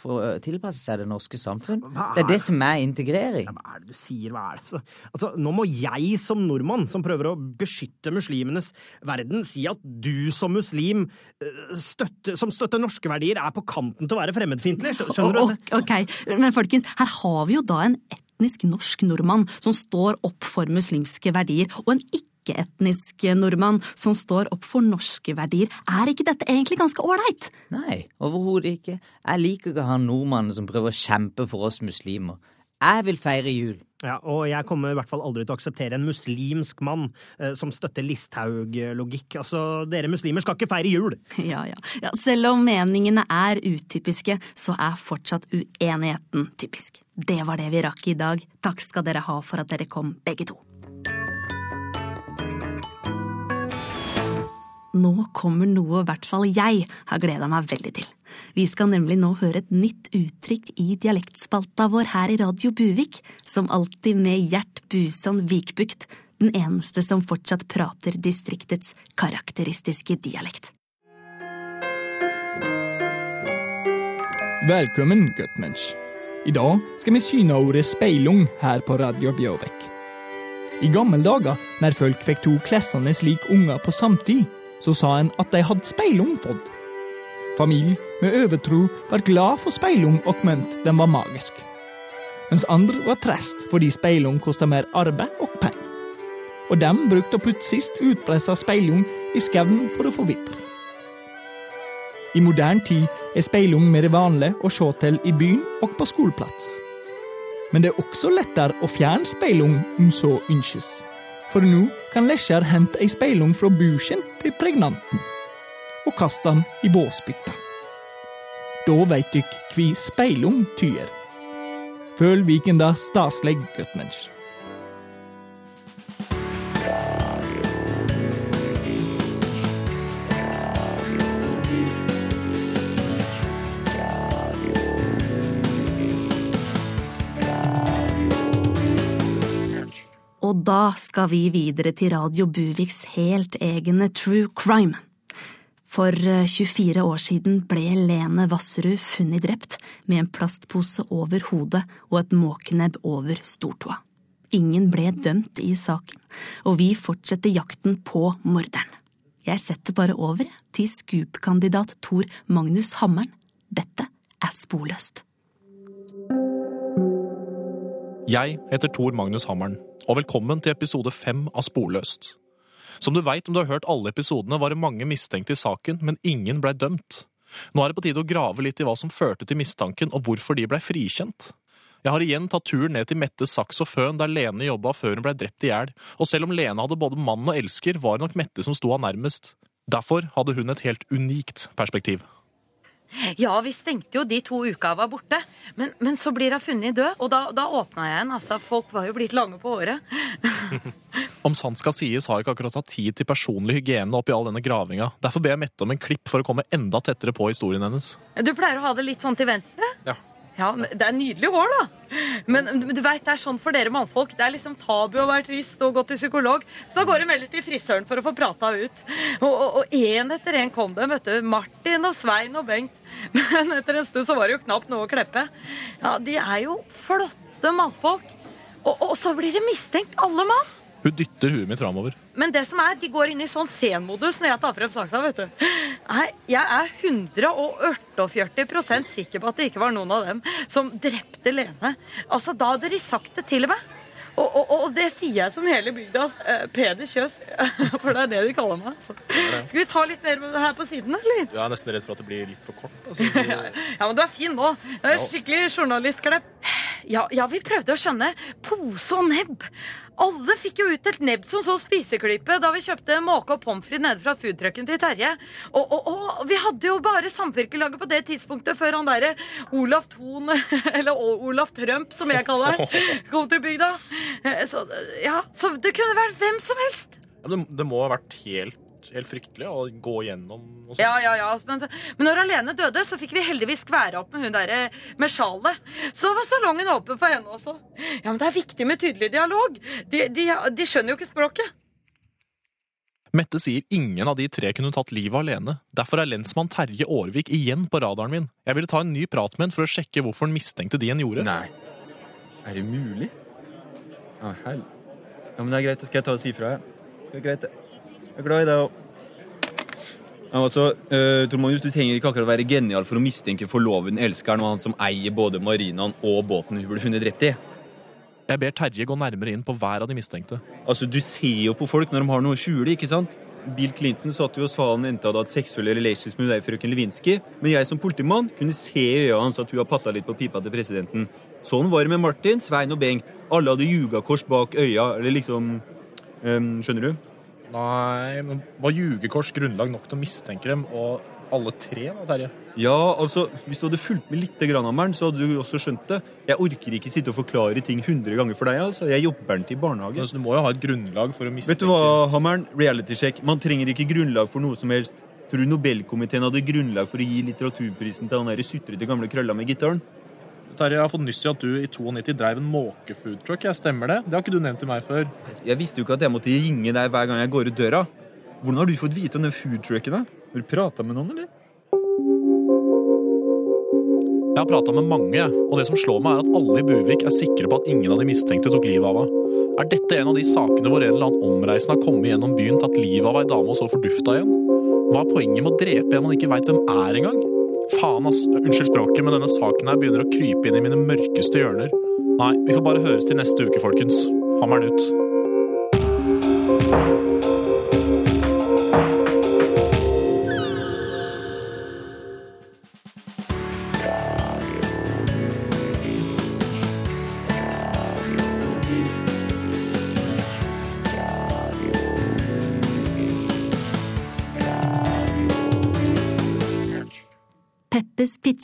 få tilpasse seg det norske samfunn. Er... Det er det som er integrering. Hva er det du sier, hva er det? Altså, nå må jeg som nordmann, som prøver å beskytte muslimenes verden, si at du som muslim eh, støtte, som støtter norske verdier, er på kanten til å være fremmedfiendtlig. Skjønner du? O- Ok, men folkens, her har vi jo da en etnisk norsk nordmann som står opp for muslimske verdier, og en ikke-etnisk nordmann som står opp for norske verdier. Er ikke dette egentlig ganske ålreit? Nei, overhodet ikke. Jeg liker ikke å ha nordmannen som prøver å kjempe for oss muslimer. Jeg vil feire jul. Ja, og jeg kommer i hvert fall aldri til å akseptere en muslimsk mann eh, som støtter Listhaug-logikk. Altså, dere muslimer skal ikke feire jul! Ja, ja. ja. Selv om meningene er utypiske, så er fortsatt uenigheten typisk. Det var det vi rakk i dag. Takk skal dere ha for at dere kom, begge to. Nå kommer noe i hvert fall jeg har gleda meg veldig til. Vi skal nemlig nå høre et nytt uttrykk i dialektspalta vår her i Radio Buvik, som alltid med Gjert Busan Vikbukt, den eneste som fortsatt prater distriktets karakteristiske dialekt. Velkommen, guttmensch. I dag skal vi syne ordet speilung her på Radio Bjørvik. I gamle dager, når folk fikk to klessende slik unger på samtid, så sa en at de hadde speilung fått. Familien med overtro var glad for speilung og mente den var magisk. Mens andre var trist fordi speilung kosta mer arbeid og penger. Og dem brukte å putte sist utpressa speilung i skauen for å forvitre. I moderne tid er speilung mer vanlig å se til i byen og på skoleplass. Men det er også lettere å fjerne speilung om så ønskes. For nå kan Lesjar hente ei speilung fra busjen til pregnanten og kaste den i båsbytta. Da veit dykk kvi speilung tyr. Føl Vikenda stasleg, guttmensch. Og da skal vi videre til Radio Buviks helt egne True Crime. For 24 år siden ble Lene Vasserud funnet drept med en plastpose over hodet og et måkenebb over stortåa. Ingen ble dømt i saken, og vi fortsetter jakten på morderen. Jeg setter bare over til Scoop-kandidat Tor Magnus Hammeren. Dette er Sporløst. Jeg heter Tor Magnus Hammeren, og velkommen til episode fem av Sporløst. Som du veit om du har hørt alle episodene, var det mange mistenkte i saken, men ingen blei dømt. Nå er det på tide å grave litt i hva som førte til mistanken, og hvorfor de blei frikjent. Jeg har igjen tatt turen ned til Mette Saks og Føn, der Lene jobba før hun blei drept i hjel, og selv om Lene hadde både mann og elsker, var det nok Mette som sto av nærmest. Derfor hadde hun et helt unikt perspektiv. Ja, vi stengte jo de to uka jeg var borte. Men, men så blir hun funnet død, og da, da åpna jeg en. Altså, folk var jo blitt lange på håret. Om sant skal sies, har jeg ikke akkurat hatt tid til personlig hygiene oppi all denne gravinga. Derfor ber jeg Mette om en klipp for å komme enda tettere på historien hennes. Du pleier å ha det litt sånn til venstre? Ja. Ja, Det er nydelig hår, da. Men du vet, det er sånn for dere mannfolk. Det er liksom tabu å være trist og gå til psykolog. Så da går de heller til frisøren for å få prata ut. Og én etter én kom det. vet du. Martin og Svein og Bengt. Men etter en stund så var det jo knapt noe å kleppe. Ja, De er jo flotte mannfolk. Og, og så blir de mistenkt, alle mann. Hun dytter huet mitt framover. Men det som er, de går inn i sånn senmodus når jeg tar frem saksa. vet du. Nei, Jeg er 148% sikker på at det ikke var noen av dem som drepte Lene. Altså, Da hadde de sagt det til meg. Og, og, og det sier jeg som hele bygdas eh, Peder Kjøs, for det er det de kaller meg. Altså. Skal vi ta litt mer med det her på siden, eller? Du er nesten redd for at det blir litt for kort. Altså. Ja, men du er fin nå. Jeg er skikkelig journalistklepp. Ja, ja, vi prøvde å skjønne. Pose og nebb. Alle fikk jo utdelt nebb som så spiseklype da vi kjøpte måke og pommes frites nede fra foodtrucken til Terje. Og, og, og vi hadde jo bare samvirkelaget på det tidspunktet før han derre Olaf Thon, eller Olaf Trump, som jeg kaller han, kom til bygda. Eh, Så, ja, så det kunne vært hvem som helst. Ja, det, det må ha vært helt, helt fryktelig å gå gjennom noe sånt. Ja, ja, ja. Men, men når Alene døde, så fikk vi heldigvis skvære opp med hun derre med sjalet. Så var salongen åpen for henne også. Ja, men det er viktig med tydelig dialog. De, de, de skjønner jo ikke språket. Mette sier ingen av de tre kunne tatt livet alene. Derfor er lensmann Terje Aarvik igjen på radaren min. Jeg ville ta en ny prat med han for å sjekke hvorfor han mistenkte de han gjorde. Nei. Er det mulig? Ja, hell. Ja, men det er greit. Det skal jeg ta og si ifra. jeg. Det er greit, det. Jeg er glad i deg òg. Altså, uh, Tor Magnus, Du trenger ikke akkurat være genial for å mistenke forloveden elskeren og han som eier både marinaen og båten hun ble funnet drept i. Jeg ber Terje gå nærmere inn på hver av de mistenkte. Altså, Du ser jo på folk når de har noe å skjule, ikke sant? Bill Clinton satt jo og sa han endte hadde hatt seksuelle relations med deg, frøken Lewinsky. Men jeg som politimann kunne se i øynene hans at hun har patta litt på pipa til presidenten. Sånn var det med Martin, Svein og Bengt. Alle hadde ljugakors bak øya, eller liksom um, Skjønner du? Nei, men var ljugekors grunnlag nok til å mistenke dem, og alle tre, da, Terje? Ja, altså, Hvis du hadde fulgt med litt, Hammeren, så hadde du også skjønt det. Jeg orker ikke sitte og forklare ting 100 ganger for deg. altså. Jeg jobber den til barnehage. Altså, du må jo ha et grunnlag for å mistenke Vet du hva, Hammeren? Reality check. Man trenger ikke grunnlag for noe som helst. Tror du Nobelkomiteen hadde grunnlag for å gi litteraturprisen til han der sutrete gamle krølla med gitaren? Terje, jeg har fått nyss i at du i 92 dreiv en måkefoodtruck. Jeg stemmer det? Det har ikke du nevnt til meg før. Jeg visste jo ikke at jeg måtte ringe deg hver gang jeg går ut døra. Hvordan har du fått vite om den foodtrucken? Har du prata med noen, eller? Jeg har prata med mange, og det som slår meg, er at alle i Buvik er sikre på at ingen av de mistenkte tok livet av henne. Er dette en av de sakene hvor en eller annen omreisende har kommet gjennom byen, tatt livet av ei dame og så fordufta igjen? Hva er poenget med å drepe en man ikke veit hvem er engang? Faen, ass. Unnskyld språket, men denne saken her begynner å krype inn i mine mørkeste hjørner. Nei, vi får bare høres til neste uke, folkens. Hammeren ut.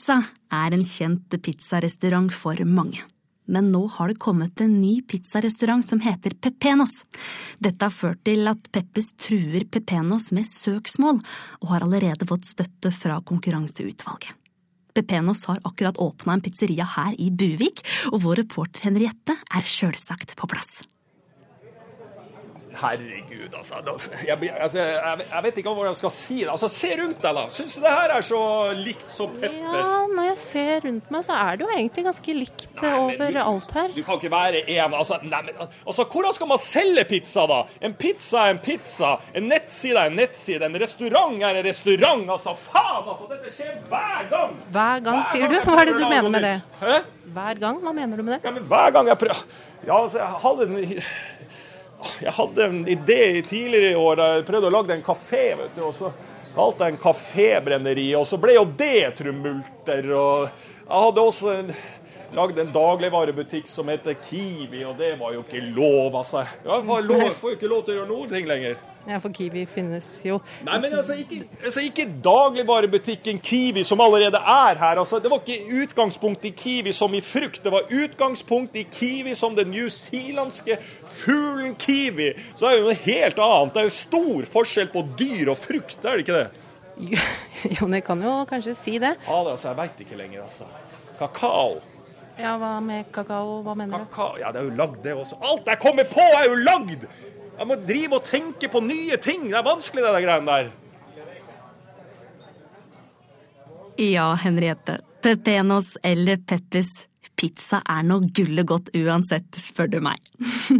Pizza er en kjent pizzarestaurant for mange. Men nå har det kommet en ny pizzarestaurant som heter Pepenos. Dette har ført til at Peppes truer Pepenos med søksmål, og har allerede fått støtte fra konkurranseutvalget. Pepenos har akkurat åpna en pizzeria her i Buvik, og vår reporter Henriette er sjølsagt på plass. Herregud, altså. Jeg, altså jeg, vet ikke hvordan jeg skal si det. Altså, Se rundt deg, da. Syns du det her er så likt som Peppes? Ja, når jeg ser rundt meg, så er det jo egentlig ganske likt overalt her. Du kan ikke være en altså, nei, men, altså, Hvordan skal man selge pizza, da? En pizza er en pizza. En nettside er en nettside. En restaurant er en restaurant. Altså, faen, altså! Dette skjer hver gang! Hver gang, sier du? Hva er det du mener med det? Hæ? Hver gang? Hva mener du med det? Ja, men hver gang jeg prøver Ja, altså, jeg hadde en Jeg hadde en idé tidligere i år jeg prøvde å lage en kafé, vet du. Og så kalte jeg en kafébrenneri, og så ble jo det trumulter. Og jeg hadde også en, lagd en dagligvarebutikk som heter Kiwi, og det var jo ikke lov, altså. Jeg får, lov, får jo ikke lov til å gjøre noen ting lenger. Ja, for Kiwi finnes jo. Nei, men altså ikke, altså ikke dagligvarebutikken Kiwi som allerede er her. Altså, det var ikke utgangspunkt i Kiwi som i frukt, det var utgangspunkt i Kiwi som den newzealandske fuglen kiwi. Så det er jo noe helt annet. Det er jo stor forskjell på dyr og frukt, er det ikke det? Jo, det kan jo kanskje si det. Ja, det, altså, jeg veit ikke lenger, altså. Kakao. Ja, hva med kakao? Hva mener du? Kakao. Ja, det er jo lagd, det også. Alt jeg kommer på, er jo lagd! Jeg må drive og tenke på nye ting. Det er vanskelig, det der greiene der. Ja, Henriette. Pepenos eller Peppes. Pizza er nå gullet godt uansett, spør du meg.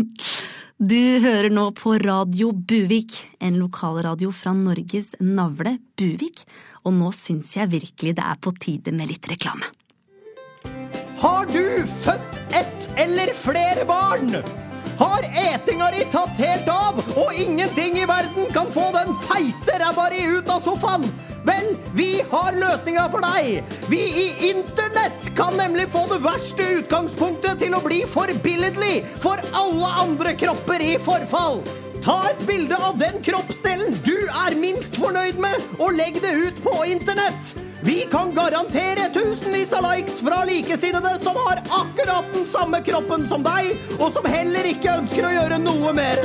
Du hører nå på Radio Buvik, en lokalradio fra Norges navle Buvik, og nå syns jeg virkelig det er på tide med litt reklame. Har du født ett eller flere barn? Har etinga di tatt helt av, og ingenting i verden kan få den feite ræva di ut av sofaen? Vel, vi har løsninga for deg. Vi i Internett kan nemlig få det verste utgangspunktet til å bli forbilledlig for alle andre kropper i forfall. Ta et bilde av den kroppsdelen du er minst fornøyd med, og legg det ut på internett. Vi kan garantere tusenvis av likes fra likesinnede som har akkurat den samme kroppen som deg, og som heller ikke ønsker å gjøre noe mer.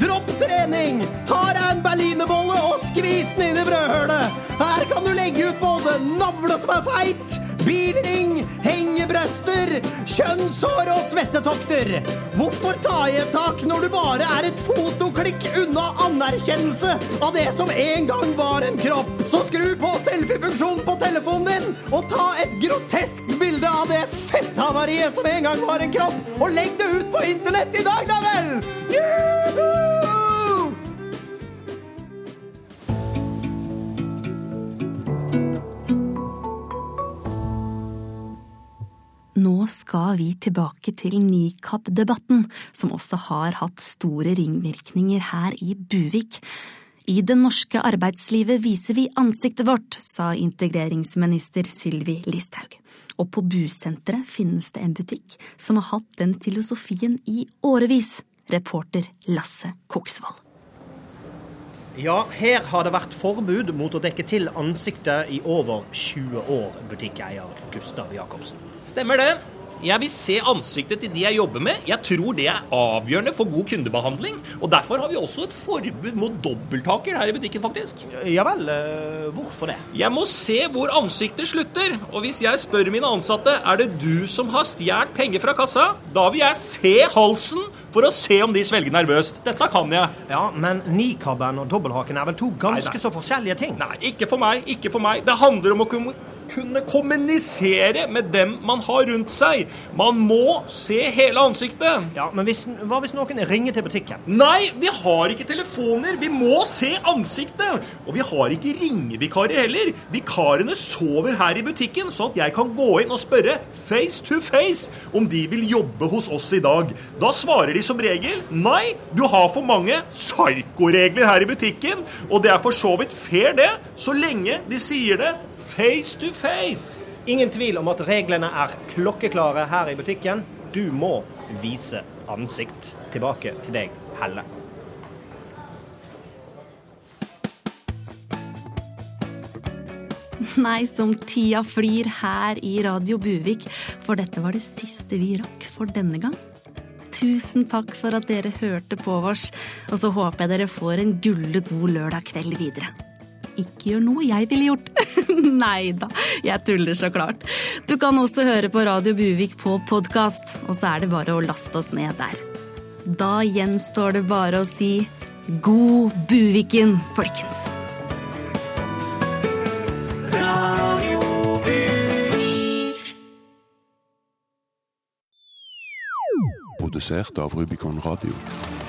Dropp trening, ta deg en berlinerbolle og skvis den inn i brødhølet. Her kan du legge ut både navle som er feit, bilring, hengebrøster, kjønnshår og svettetokter. Hvorfor ta i et tak når du bare er et fotoklikk unna anerkjennelse av det som en gang var en kropp? Så skru på selfie-funksjonen på telefonen din og ta et grotesk bilde av det fetthavariet som en gang var en kropp, og legg det ut på internett i dag, da vel! Juhu! Nå skal vi tilbake til nikab-debatten, som også har hatt store ringvirkninger her i Buvik. I det norske arbeidslivet viser vi ansiktet vårt, sa integreringsminister Sylvi Listhaug. Og på Busenteret finnes det en butikk som har hatt den filosofien i årevis. Reporter Lasse Koksvold. Ja, her har det vært forbud mot å dekke til ansiktet i over 20 år, butikkeier Gustav Jacobsen. Stemmer det. Jeg vil se ansiktet til de jeg jobber med. Jeg tror det er avgjørende for god kundebehandling. Og Derfor har vi også et forbud mot dobbelttaker her i butikken, faktisk. Ja vel, eh, hvorfor det? Jeg må se hvor ansiktet slutter. Og hvis jeg spør mine ansatte er det du som har stjålet penger fra kassa, da vil jeg se halsen for å se om de svelger nervøst. Dette kan jeg. Ja, men nikaben og dobbelthaken er vel to ganske Nei, nei. så forskjellige ting? Nei, ikke for meg. Ikke for meg. Det handler om å kunne kommunisere med dem man har rundt seg. Man må se hele ansiktet. Ja, Men hvis, hva hvis noen ringer til butikken? Nei, vi har ikke telefoner. Vi må se ansiktet. Og vi har ikke ringevikarer heller. Vikarene sover her i butikken, så at jeg kan gå inn og spørre face to face om de vil jobbe hos oss i dag. Da svarer de som regel nei, du har for mange psykoregler her i butikken. Og det er for så vidt fair, det, så lenge de sier det face to face. Ingen tvil om at reglene er klokkeklare her i butikken. Du må vise ansikt. Tilbake til deg, Helle. Nei, som tida flyr her i Radio Buvik, for dette var det siste vi rakk for denne gang. Tusen takk for at dere hørte på oss, og så håper jeg dere får en gulle god lørdag kveld videre ikke gjør noe jeg ville gjort. Nei da, jeg tuller så klart. Du kan også høre på Radio Buvik på podkast, og så er det bare å laste oss ned der. Da gjenstår det bare å si god Buviken, folkens! Produsert av Rubicon Radio.